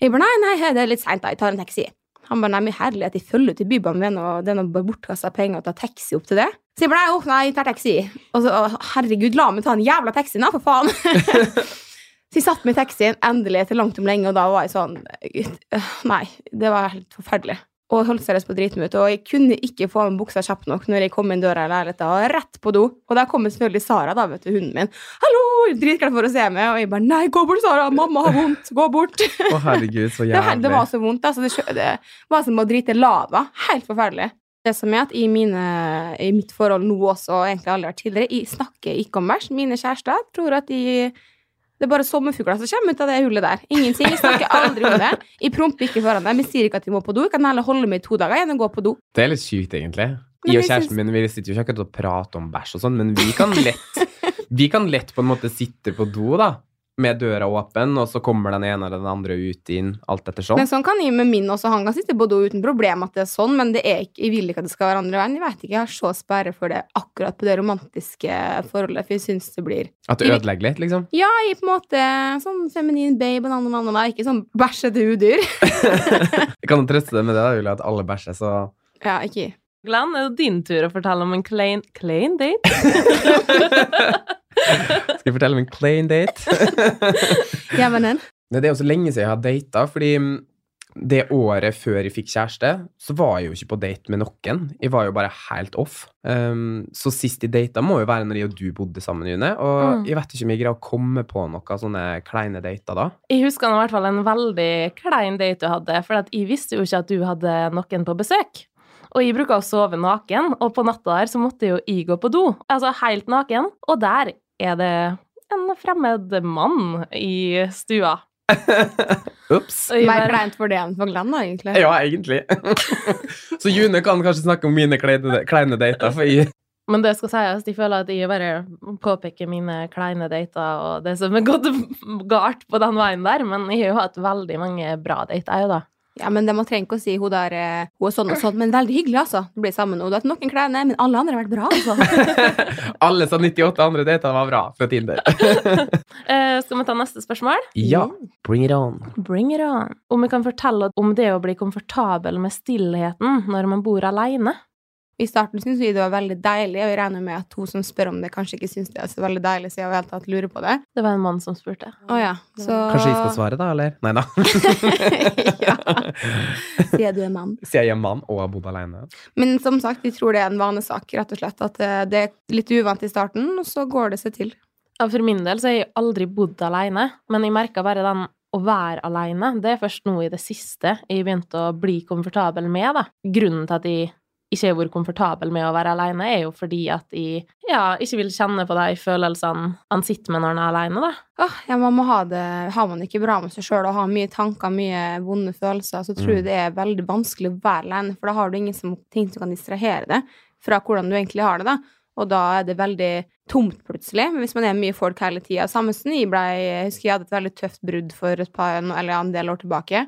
Jeg bare nei, nei, det er litt seint, da, jeg tar en taxi. Han bare nei, men herlighet, de følger til bybanen, det er noe bare bortkasta penger å ta taxi opp til det. Så jeg bare nei, oh, nei, jeg tar taxi. Og så herregud, la meg ta en jævla taxi, da, for faen. Så jeg satt med i taxien endelig etter langt om lenge, og da var jeg sånn øh, Nei, det var helt forferdelig. Og holdt seriøst på ut. Og jeg kunne ikke få av meg buksa kjapt nok når jeg kom inn døra i leiligheten, og rett på do. Og der kommer selvfølgelig Sara, da, vet du, hunden min. 'Hallo!' Dritglad for å se meg. Og jeg bare 'Nei, gå bort, Sara! Mamma har vondt! Gå bort!' Å, herregud, så jævlig. det var så vondt. Altså, det, det var som å drite lava. Helt forferdelig. Det som er at i, mine, i mitt forhold nå også, og egentlig aldri vært tidligere, jeg snakker ikke om bæsj. Mine kjærester tror at de det er bare sommerfugler som kommer ut av det hullet der. Ingenting. Jeg snakker aldri om det. Jeg promper ikke foran dem. Jeg sier ikke at de må på do. Jeg kan heller holde meg i to dager enn å gå på do. Det er litt sykt, egentlig. Men Jeg og kjæresten min vi sitter jo ikke akkurat og prater om bæsj og sånn, men vi kan lett Vi kan lett på en måte sitte på do, da, med døra åpen, og så kommer den ene eller den andre ut inn, alt etter sånn. Men sånn kan jeg med min også. Han kan sitte på do uten problem at det er sånn, men det er ikke, jeg vil ikke at det skal være andre veien. Jeg vet ikke, jeg har så sperre for det akkurat på det romantiske forholdet, for jeg syns det blir At det ødelegger litt, liksom. Ja, jeg er på en måte sånn feminin babe og nanna, nanna, ikke sånn bæsjete udyr. Jeg kan trøste deg med det, da, Julie, at alle bæsjer, så Ja, ikke Glenn, er det din tur å fortelle om en klein, klein date? Skal jeg fortelle om en plain date? Jevnen. Nei, Det er jo så lenge siden jeg har data, fordi mm, det året før jeg fikk kjæreste, så var jeg jo ikke på date med noen. Jeg var jo bare helt off. Um, så sist jeg data må jo være når jeg og du bodde sammen, June. Og Mm. jeg vet ikke om jeg greier å komme på noen sånne kleine dater da. Jeg husker i hvert fall en veldig klein date du hadde, for at jeg visste jo ikke at du hadde noen på besøk. Og jeg bruker å sove naken, og på natta der så måtte jo jeg gå på do. Altså helt naken. Og der er det en fremmed mann i stua. Ops. Mer kleint for det enn for Glenn, da, egentlig. Ja, egentlig. så June kan kanskje snakke om mine kleine, kleine dater, for jeg Men det skal sies, de føler at jeg bare påpeker mine kleine dater og det som er gått galt på den veien der, men jeg har jo hatt veldig mange bra dater, jeg, da. Ja, men det man trenger ikke å si hun der eh, Hun er sånn og sånn, men veldig hyggelig, altså. Du blir sammen med henne. Du har hatt noen klær, nei, men alle andre har vært bra, altså. Alle sa 98 andre dater var bra fra Tinder. uh, skal vi ta neste spørsmål? ja, bring it on. Bring it on. Om vi kan fortelle om det å bli komfortabel med stillheten når man bor alene. I starten syntes vi det var veldig deilig, og jeg regner med at hun som spør om det, kanskje ikke syns det er så veldig deilig, så jeg har helt tatt lurer på det. Det var en mann som spurte. Å ja. Så Kanskje vi skal svare, da, eller? Nei da. ja. Sier du er mann. Sier jeg er mann og har bodd alene. Men som sagt, vi tror det er en vanesak, rett og slett. At eh, det er litt uvant i starten, og så går det seg til. Ja, for min del så har jeg aldri bodd alene, men jeg merka bare den å være alene. Det er først nå i det siste jeg begynte å bli komfortabel med, da. Grunnen til at jeg ikke har vært komfortabel med å være alene, er jo fordi at jeg ja, ikke vil kjenne på de følelsene han sitter med når han er alene, da. Åh, ja, man må ha det Har man ikke bra med seg sjøl og har mye tanker, mye vonde følelser, så tror jeg Mm. det er veldig vanskelig å være alene, for da har du ingen som, ting som kan distrahere deg fra hvordan du egentlig har det, da. Og da er det veldig tomt plutselig. Men hvis man er mye folk hele tida Samme som jeg ble Jeg husker jeg hadde et veldig tøft brudd for et par, eller en del år tilbake.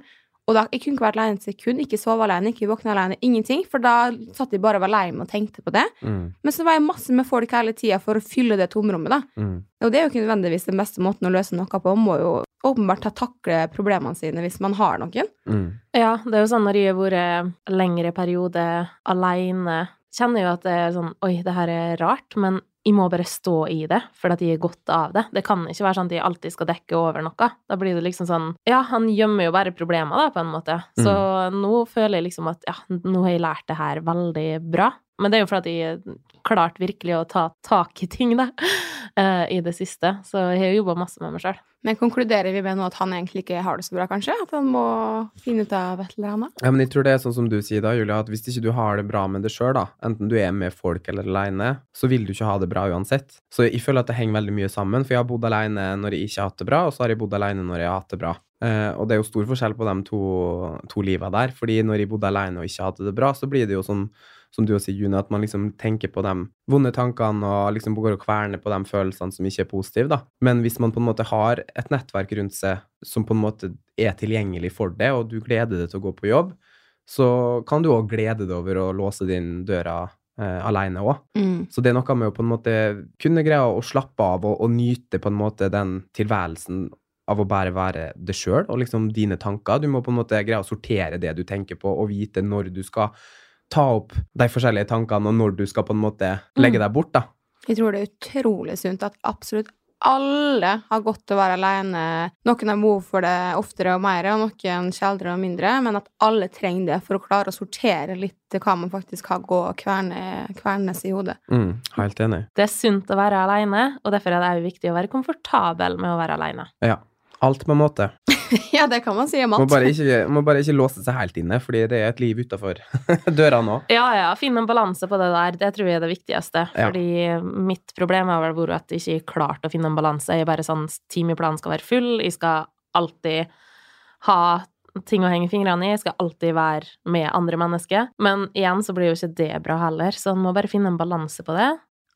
Og da, Jeg kunne ikke vært alene et sekund. Ikke sove alene, ikke våkne alene. Ingenting. For da satt jeg bare og var lei meg og tenkte på det. Mm, Men så var jeg masse med folk hele tida for å fylle det tomrommet, da. mm. Og det er jo ikke nødvendigvis den beste måten å løse noe på. Man må jo åpenbart ta takle problemene sine hvis man har noen. Mm. Ja, det er jo sånn når jeg har vært lengre periode alene, kjenner jo at det er sånn Oi, det her er rart, men jeg må bare stå i det, for at jeg er godt av det. Det kan ikke være sånn at jeg alltid skal dekke over noe. Da blir det liksom sånn Ja, han gjemmer jo bare problemer, da, på en måte. Så nå føler jeg liksom at ja, nå har jeg lært det her veldig bra. Men det er jo fordi jeg klart virkelig å ta tak i ting, da, eh, i det siste. Så jeg har jobba masse med meg sjøl. Men konkluderer vi med nå at han egentlig ikke har det så bra, kanskje? At han må finne ut av et eller annet? Ja, men jeg tror det er sånn som du sier da, Julia, at hvis ikke du har det bra med det sjøl, da, enten du er med folk eller aleine, så vil du ikke ha det bra uansett. Så jeg føler at det henger veldig mye sammen, for jeg har bodd aleine når jeg ikke har hatt det bra, og så har jeg bodd aleine når jeg har hatt det bra. Uh, og det er jo stor forskjell på de to, to liva der, fordi når jeg bodde aleine og ikke hadde det bra, så blir det jo sånn som du også sier, June, at man liksom tenker på de vonde tankene og liksom går og kverner på de følelsene som ikke er positive, da. Men hvis man på en måte har et nettverk rundt seg som på en måte er tilgjengelig for det, og du gleder deg til å gå på jobb, så kan du òg glede deg over å låse din døra eh, alene òg. Mm. Så det er noe med å på en måte kunne greie å slappe av og, og nyte på en måte den tilværelsen av å bare være det sjøl og liksom dine tanker. Du må på en måte greie å sortere det du tenker på, og vite når du skal ta opp de forskjellige tankene, og når du skal på en måte legge deg bort, da. Jeg tror det er utrolig sunt at absolutt alle har godt til å være alene. Noen har behov for det oftere og mer, og noen sjeldnere og mindre, men at alle trenger det for å klare å sortere litt hva man faktisk har gå og kverne, kvernes i hodet. Mm, helt enig. Det er sunt å være alene, og derfor er det òg viktig å være komfortabel med å være alene. Ja. Alt med måte. ja, det kan man si om Må bare ikke, må bare ikke låse seg helt inne, fordi det er et liv utafor døra nå. Ja, ja, finne en balanse på det der, det tror jeg er det viktigste. Ja. Fordi mitt problem har vel vært at jeg ikke har klart å finne en balanse. Jeg er bare sånn timeplanen skal være full, jeg skal alltid ha ting å henge fingrene i, jeg skal alltid være med andre mennesker. Men igjen så blir jo ikke det bra heller, så en må bare finne en balanse på det.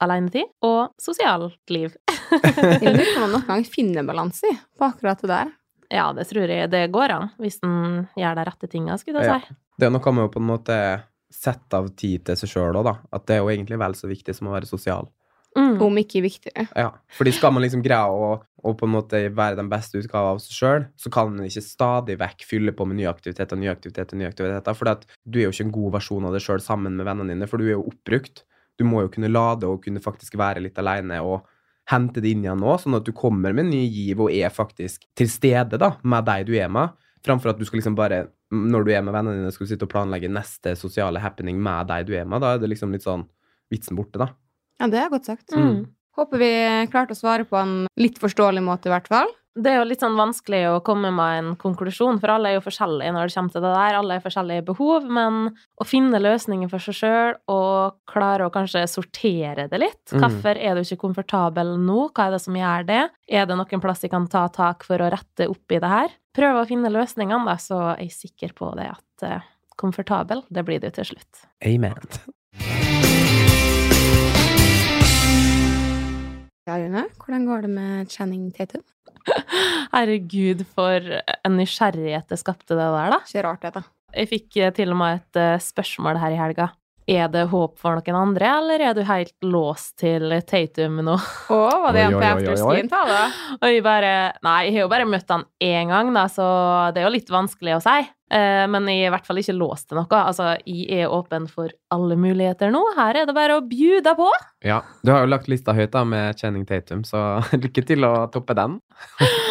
Alenetid og sosialt liv. Jeg lurer på om man noen gang finner balanse i på akkurat det der. Ja, det tror jeg det går an, hvis en gjør de rette tinga, skulle jeg Ja. si. Det er noe med å på en måte sette av tid til seg sjøl òg, da. At det er jo egentlig vel så viktig som å være sosial. Mm. Om ikke viktigere. Ja, fordi skal man liksom greie å, å på en måte være den beste utgaven av seg sjøl, så kan man ikke stadig vekk fylle på med nye aktiviteter, nye aktiviteter, nye aktiviteter. For du er jo ikke en god versjon av deg sjøl sammen med vennene dine, for du er jo oppbrukt. Du må jo kunne lade og kunne faktisk være litt aleine og hente det inn igjen nå, sånn at du kommer med en ny giv og er faktisk til stede da, med deg du er med, framfor at du skal liksom bare når du er med vennene dine, skal du sitte og planlegge neste sosiale happening med deg du er med. Da er det liksom litt sånn vitsen borte, da. Ja, det er godt sagt. Mm. Håper vi klarte å svare på en litt forståelig måte, i hvert fall. Det er jo litt sånn vanskelig å komme med en konklusjon, for alle er jo forskjellige når det kommer til det der. Alle er forskjellige behov, men å finne løsninger for seg sjøl og klare å kanskje sortere det litt. Mm. Hvorfor er du ikke komfortabel nå? Hva er det som gjør det? Er det noen plass jeg kan ta tak for å rette opp i det her? Prøve å finne løsningene, da, så er jeg sikker på det at eh, komfortabel, det blir du til slutt. Amen. Ja, Rune, hvordan går det med Channing Tatum? Herregud, for en nysgjerrighet det skapte det der, da. Ikke rart, det, da. Jeg fikk eh, til og med et eh, spørsmål her i helga. Er det håp for noen andre, eller er du helt låst til Tatum nå? Å, var det en på oi. afterski-tale? Og jeg bare Nei, jeg har jo bare møtt han én gang, da, så det er jo litt vanskelig å si. Eh, Men jeg er i hvert fall ikke låst til noe. Altså, jeg er åpen for alle muligheter nå. Her er det bare å bjuda på. Ja, du har jo lagt lista høyt da med Channing Tatum, så lykke til å toppe den.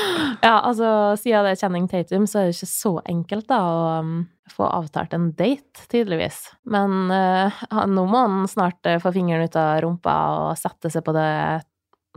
Ja, altså, siden det er Channing Tatum, så er det ikke så enkelt, da, å um, få avtalt en date, tydeligvis. Men uh, nå må han snart eh, få fingeren ut av rumpa og sette seg på det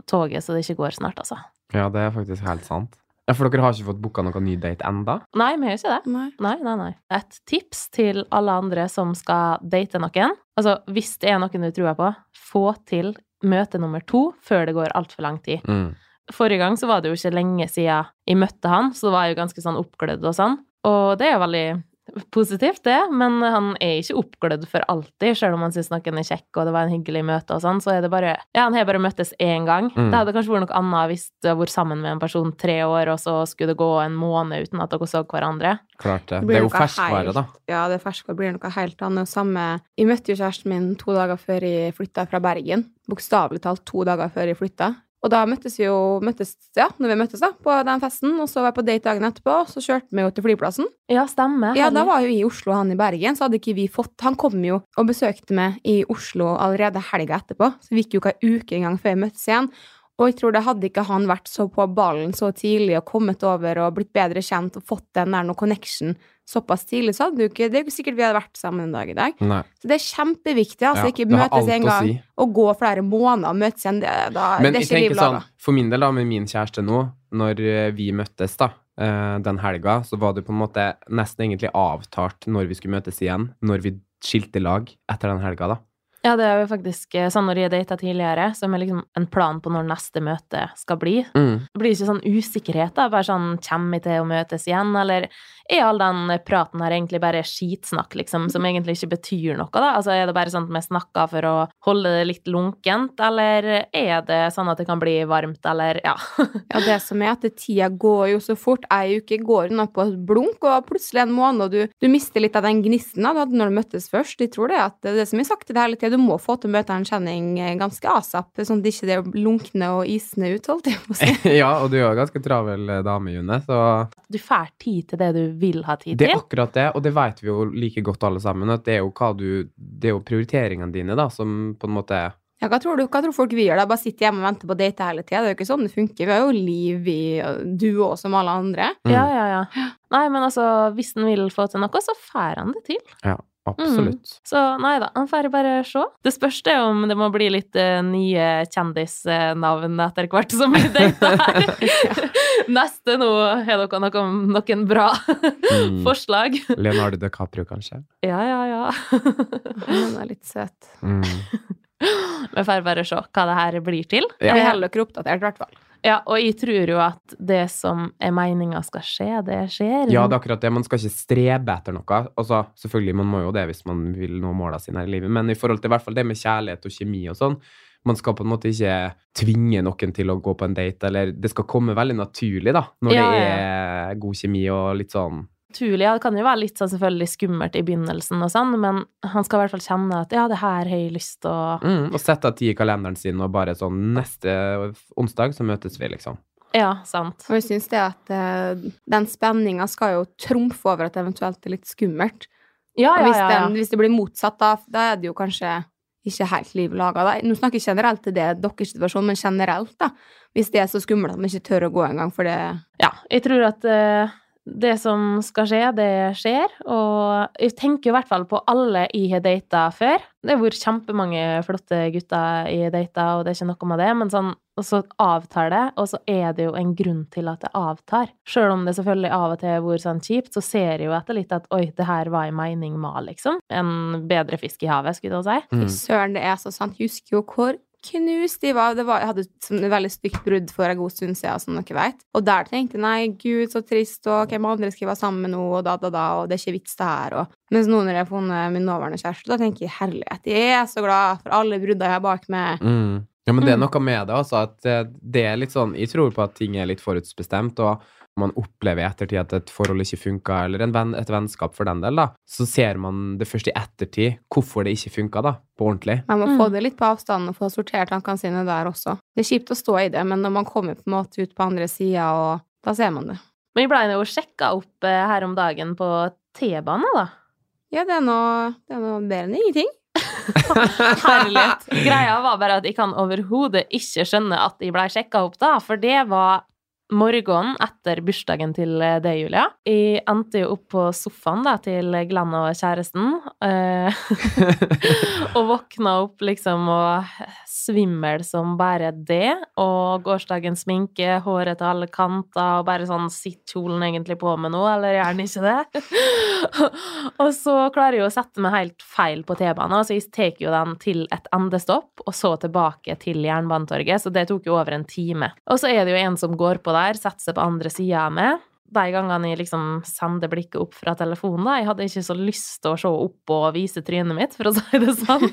toget, så det ikke går snart, altså. Ja, det er faktisk helt sant. Ja, For dere har ikke fått booka noen ny date enda? Nei, vi har ikke det. Nei. Nei, nei, nei. Et tips til alle andre som skal date noen. Altså, hvis det er noen du tror på, få til møte nummer to før det går altfor lang tid. Mm. Forrige gang så var det jo ikke lenge siden jeg møtte han, så var jeg jo ganske sånn oppglødd og sånn. Og det er jo veldig positivt, det, men han er ikke oppglødd for alltid, selv om han syns noen er kjekk og det var en hyggelig møte og sånn, så er det bare Ja, han har bare møttes én gang. Mm. Det hadde kanskje vært noe annet hvis du har vært sammen med en person tre år, og så skulle det gå en måned uten at dere så hverandre. Klart det. Det Det er jo ferskvare, da. Ja, det er ferskvare blir noe helt annet. Samme Jeg møtte jo kjæresten min to dager før jeg flytta fra Bergen. Bokstavelig talt to dager før jeg flytta. Og da møttes vi jo møttes, ja, når vi møttes da, på den festen, og så var jeg på date dagen etterpå, så kjørte vi jo til flyplassen. Ja, stemmer. Ja, da var jo i Oslo og han i Bergen, så hadde ikke vi fått Han kom jo og besøkte meg i Oslo allerede helga etterpå, så vi gikk jo ikke ei uke engang før jeg møttes igjen. Og jeg tror det hadde ikke han vært så på ballen så tidlig og kommet over og blitt bedre kjent og fått den der noe connection såpass tidlig, så hadde du ikke Det er jo sikkert vi hadde vært sammen en dag i dag. Nei. Så det er kjempeviktig. Altså, Ja, ikke møtes en gang si. og gå flere måneder og møtes igjen. Det, da, Men det er ikke liv sånn, for min del da, med min kjæreste nå, når eh, vi møttes da, eh, den helga, så var det på en måte nesten egentlig avtalt når vi skulle møtes igjen, når vi skilte lag etter den helga da. Ja, det er jo faktisk eh, sånn når jeg data tidligere, som er liksom en plan på når neste møte skal bli. Det blir ikke sånn usikkerhet, da. Bare sånn Kommer vi til å møtes igjen, eller er all den praten her egentlig bare skitsnakk, liksom, som egentlig ikke betyr noe, da? Altså, er det bare sånn at vi snakker for å holde det litt lunkent, eller er det sånn at det kan bli varmt, eller ja. Ja, det som er at det- tida går jo så fort. Ei uke går unna på et blunk, og plutselig en måned, og du, du mister litt av den gnisten da, du hadde når du møttes først. Jeg tror det at det er det som er sagt til deg hele tida, du må få til å møte en kjenning eh, ganske asap, sånn at det ikke er lunkne og isende ut, holdt jeg på å si. ja, og du er jo ganske travel eh, dame, June, så Du får tid til det du vil ha tid til. det er akkurat det, og det vet vi jo like godt alle sammen, at det er jo hva du, det er jo prioriteringene dine da, som på en måte Ja, hva tror du? Hva tror folk vi gjør da? Bare sitter hjemme og venter på å date hele tida? Det er jo ikke sånn det funker. Vi har jo liv, i du òg, som alle andre. Mm. Ja, ja, ja. Nei, men altså, hvis han vil få til noe, så får han det til. Ja, absolutt. Så nei da, han får bare se. Det spørs det om det må bli litt uh, nye kjendisnavn etter hvert som blir data her. Neste nå har dere noe, noen bra Mm. forslag. Leonardo DiCaprio, kanskje? Ja, ja, ja. Han er litt søt. Mm. Vi får bare se hva det her blir til. Ja. Vi holder dere oppdatert, i hvert fall. Ja, og jeg tror jo at det som er meninga skal skje, det skjer. Ja, det er akkurat det. Man skal ikke strebe etter noe. Altså, selvfølgelig, man må jo det hvis man vil nå måla sine her i livet, men i forhold til i hvert fall det med kjærlighet og kjemi og sånn, man skal på en måte ikke tvinge noen til å gå på en date, eller det skal komme veldig naturlig, da, når Ja, det er god kjemi og litt sånn Naturlig, ja, det kan jo være litt sånn selvfølgelig skummelt i begynnelsen og sånn, men han skal i hvert fall kjenne at ja, det her har jeg lyst til å mm, Og sette av tid i kalenderen sin og bare sånn Neste onsdag så møtes vi, liksom. Ja, sant. Og jeg syns det at uh, den spenninga skal jo trumfe over at det eventuelt er litt skummelt. Ja, Og ja, hvis, ja. ja. Den, hvis det blir motsatt, da, da er det jo kanskje ikke helt liv laga. Nå snakker jeg generelt til det deres situasjon, men generelt, da. Hvis det er så skummelt at man ikke tør å gå engang, for det Ja, jeg tror at eh, det som skal skje, det skjer. Og jeg tenker i hvert fall på alle jeg har data før. Det har vært kjempemange flotte gutter jeg har data, og det er ikke noe med det, men sånn og så avtar det, og så er det jo en grunn til at det avtar. Sjøl om det selvfølgelig av og til har vært sånn kjipt, så ser jeg jo etter litt at oi, det her var en mening med, liksom. En bedre fisk i havet, skulle jeg til å si. Mm. Søren, det er så sant. Jeg husker jo hvor knust de var. Det var jeg hadde et veldig stygt brudd for en god stund siden, som dere vet. Og der tenkte jeg nei, gud, så trist, og hvem andre skal jeg være sammen med nå, og da, da, da, og det er ikke vits, det her, og Mens nå når jeg har funnet min nåværende kjæreste, da tenker jeg herlighet, jeg er så glad for alle bruddene jeg har bak meg. Mm. Ja, men det er Mm. noe med det, altså, at eh, det er litt sånn Jeg tror på at ting er litt forutbestemt, og man opplever i ettertid at et forhold ikke funka, eller en venn, et vennskap for den del, da, så ser man det først i ettertid hvorfor det ikke funka, da, på ordentlig. Man må Mm. få det litt på avstand og få sortert tankene sine der også. Det er kjipt å stå i det, men når man kommer på en måte ut på andre sida, og da ser man det. Men jeg blei jo sjekka opp eh, her om dagen på T-bane, da. Ja, det er noe, det er noe bedre enn ingenting. Herlighet. Greia var bare at jeg kan overhodet ikke skjønne at jeg blei sjekka opp, da, for det var morgenen etter bursdagen til eh, deg, Julia. Jeg endte jo opp på sofaen da, til Glenn og kjæresten, eh, og våkna opp liksom og svimmel som bare det, og gårsdagens sminke, håret til alle kanter, og bare sånn sitter kjolen egentlig på med noe, eller gjør den ikke det? og så klarer jeg å sette meg helt feil på T-banen, så jeg tar jo den til et endestopp, og så tilbake til Jernbanetorget, så det tok jo over en time. Og så er det jo en som går på der, setter seg på andre sida av meg. De gangene jeg liksom sender blikket opp fra telefonen, da, jeg hadde ikke så lyst til å se opp og vise trynet mitt, for å si det sånn,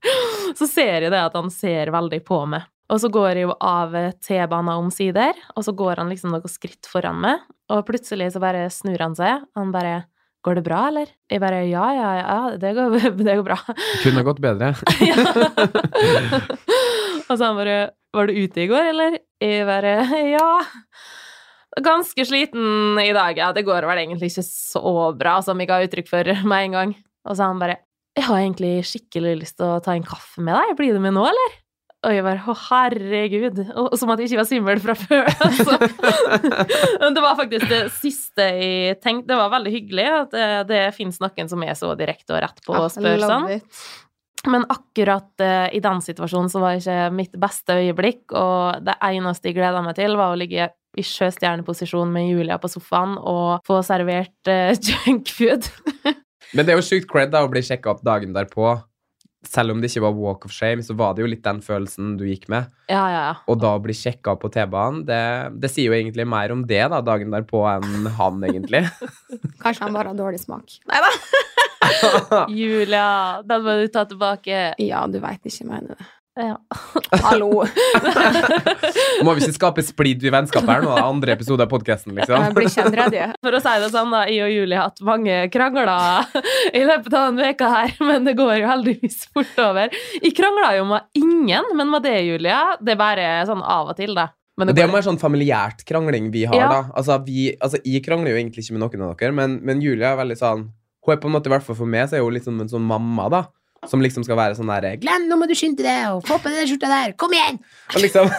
så ser jeg det at han ser veldig på meg. Og så går jeg jo av T-banen omsider, og så går han liksom noen skritt foran meg, og plutselig så bare snur han seg, han bare Går det bra, eller? Jeg bare ja, ja, ja, det går, det går bra. Kunne gått bedre. Ja. og så han bare Var du ute i går, eller? Jeg bare Ja. Ganske sliten i dag. Ja, det går vel egentlig ikke så bra som jeg ga uttrykk for med en gang. Og så han bare Jeg har egentlig skikkelig lyst til å ta en kaffe med deg. Blir du med nå, eller? Og jeg bare å, herregud. Og, som at jeg ikke var svimmel fra før. Altså. Men det var faktisk det siste jeg tenkte. Det var veldig hyggelig at det, det fins noen som er så direkte og rett på og spør sånn. It. Men akkurat uh, i den situasjonen så var ikke mitt beste øyeblikk, og det eneste jeg gleda meg til, var å ligge i sjøstjerneposisjon med Julia på sofaen og få servert uh, junkfood. Men det er jo sykt cred da å bli sjekka opp dagen derpå. Selv om det ikke var walk of shame, så var det jo litt den følelsen du gikk med. ja, ja, ja. Og da å bli sjekka på T-banen, det, det sier jo egentlig mer om det da, dagen derpå enn han, egentlig. Kanskje han bare har dårlig smak. Nei da. Julia, den må du ta tilbake. Ja, du veit ikke, mener det. Ja. Hallo. Må vi ikke skape splid i vennskapet her nå, andre episode av podkasten, Jeg liksom? blir ikke. For å si det sånn, da, jeg og Julie har hatt mange krangler i løpet av denne veka her, men det går jo heldigvis fort over. Jeg krangla jo med ingen, men med det, Julie, det er bare sånn av og til, da. Men Det er jo går- mer sånn familiært krangling vi har, Ja. da. Altså, vi, altså, jeg krangler jo egentlig ikke med noen av dere, men, men Julie er veldig sånn Hun er på en måte, i hvert fall for meg, så er hun litt som en sånn mamma, da. Som liksom skal være sånn derre Glenn, nå må du skynde deg, og få på den skjorta der, kom igjen! Liksom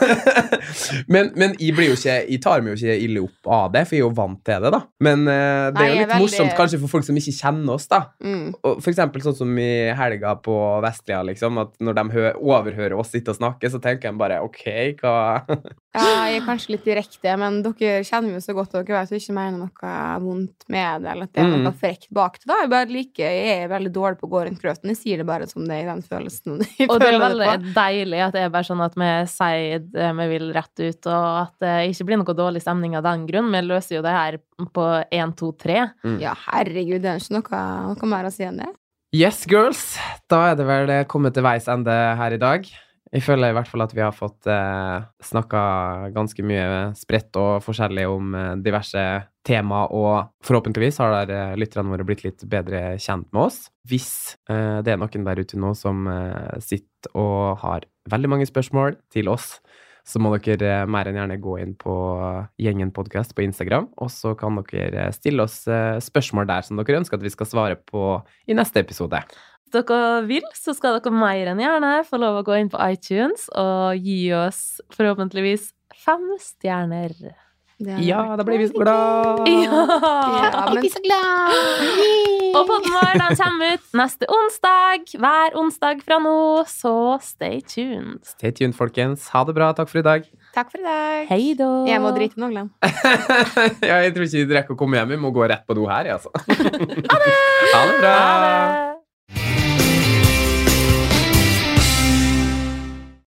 men, men jeg ikke Jeg tar meg jo ikke ille opp av det, for jeg er jo vant til det, da. Men uh, det Nei, er jo er litt veldig- morsomt kanskje for folk som ikke kjenner oss, da. Mm. Og for eksempel sånn som i helga på Vestlia, liksom, at når de hø overhører oss sitte og snakke, så tenker de bare OK, hva Ja, jeg er kanskje litt direkte, men dere kjenner meg jo så godt, og dere vet jo ikke mener noe vondt med det, eller at det er Mm. noe frekt bak det. da. Jeg, bare liker, jeg er veldig dårlig på å gå rundt grøten. Jeg sier det bare som det er i den følelsen. jeg Og det er veldig det deilig at det er bare sånn at vi sier det vi vil rett ut, og at det ikke blir noe dårlig stemning av den grunn. Vi løser jo det her på én, to, tre. Ja, herregud, det er ikke noe, noe mer å si enn det. Yes, girls. Da er det vel kommet til veis ende her i dag. Jeg føler i hvert fall at vi har fått eh, snakka ganske mye spredt og forskjellig om eh, diverse tema, og forhåpentligvis har der, eh, lytterne våre blitt litt bedre kjent med oss. Hvis eh, det er noen der ute nå som eh, sitter og har veldig mange spørsmål til oss, så må dere eh, mer enn gjerne gå inn på Gjengen podkast på Instagram, og så kan dere stille oss spørsmål der som dere ønsker at vi skal svare på i neste episode. Dere vil, så skal dere mer enn gjerne få lov å gå inn på iTunes og gi oss forhåpentligvis fem stjerner. er Ja, da blir vi så glad! Ja! Ja, men så glad! Og podden vår den kommer ut neste onsdag. Hver onsdag fra nå, så stay tuned. Stay tuned, folkens. Ha det bra. Takk for i dag. Takk for i dag. Hei da. Jeg må drite nå, Glenn. ja, jeg tror ikke vi rekker å komme hjem. Vi må gå rett på do her, jeg, altså. ha det! Ha det bra! Ha det.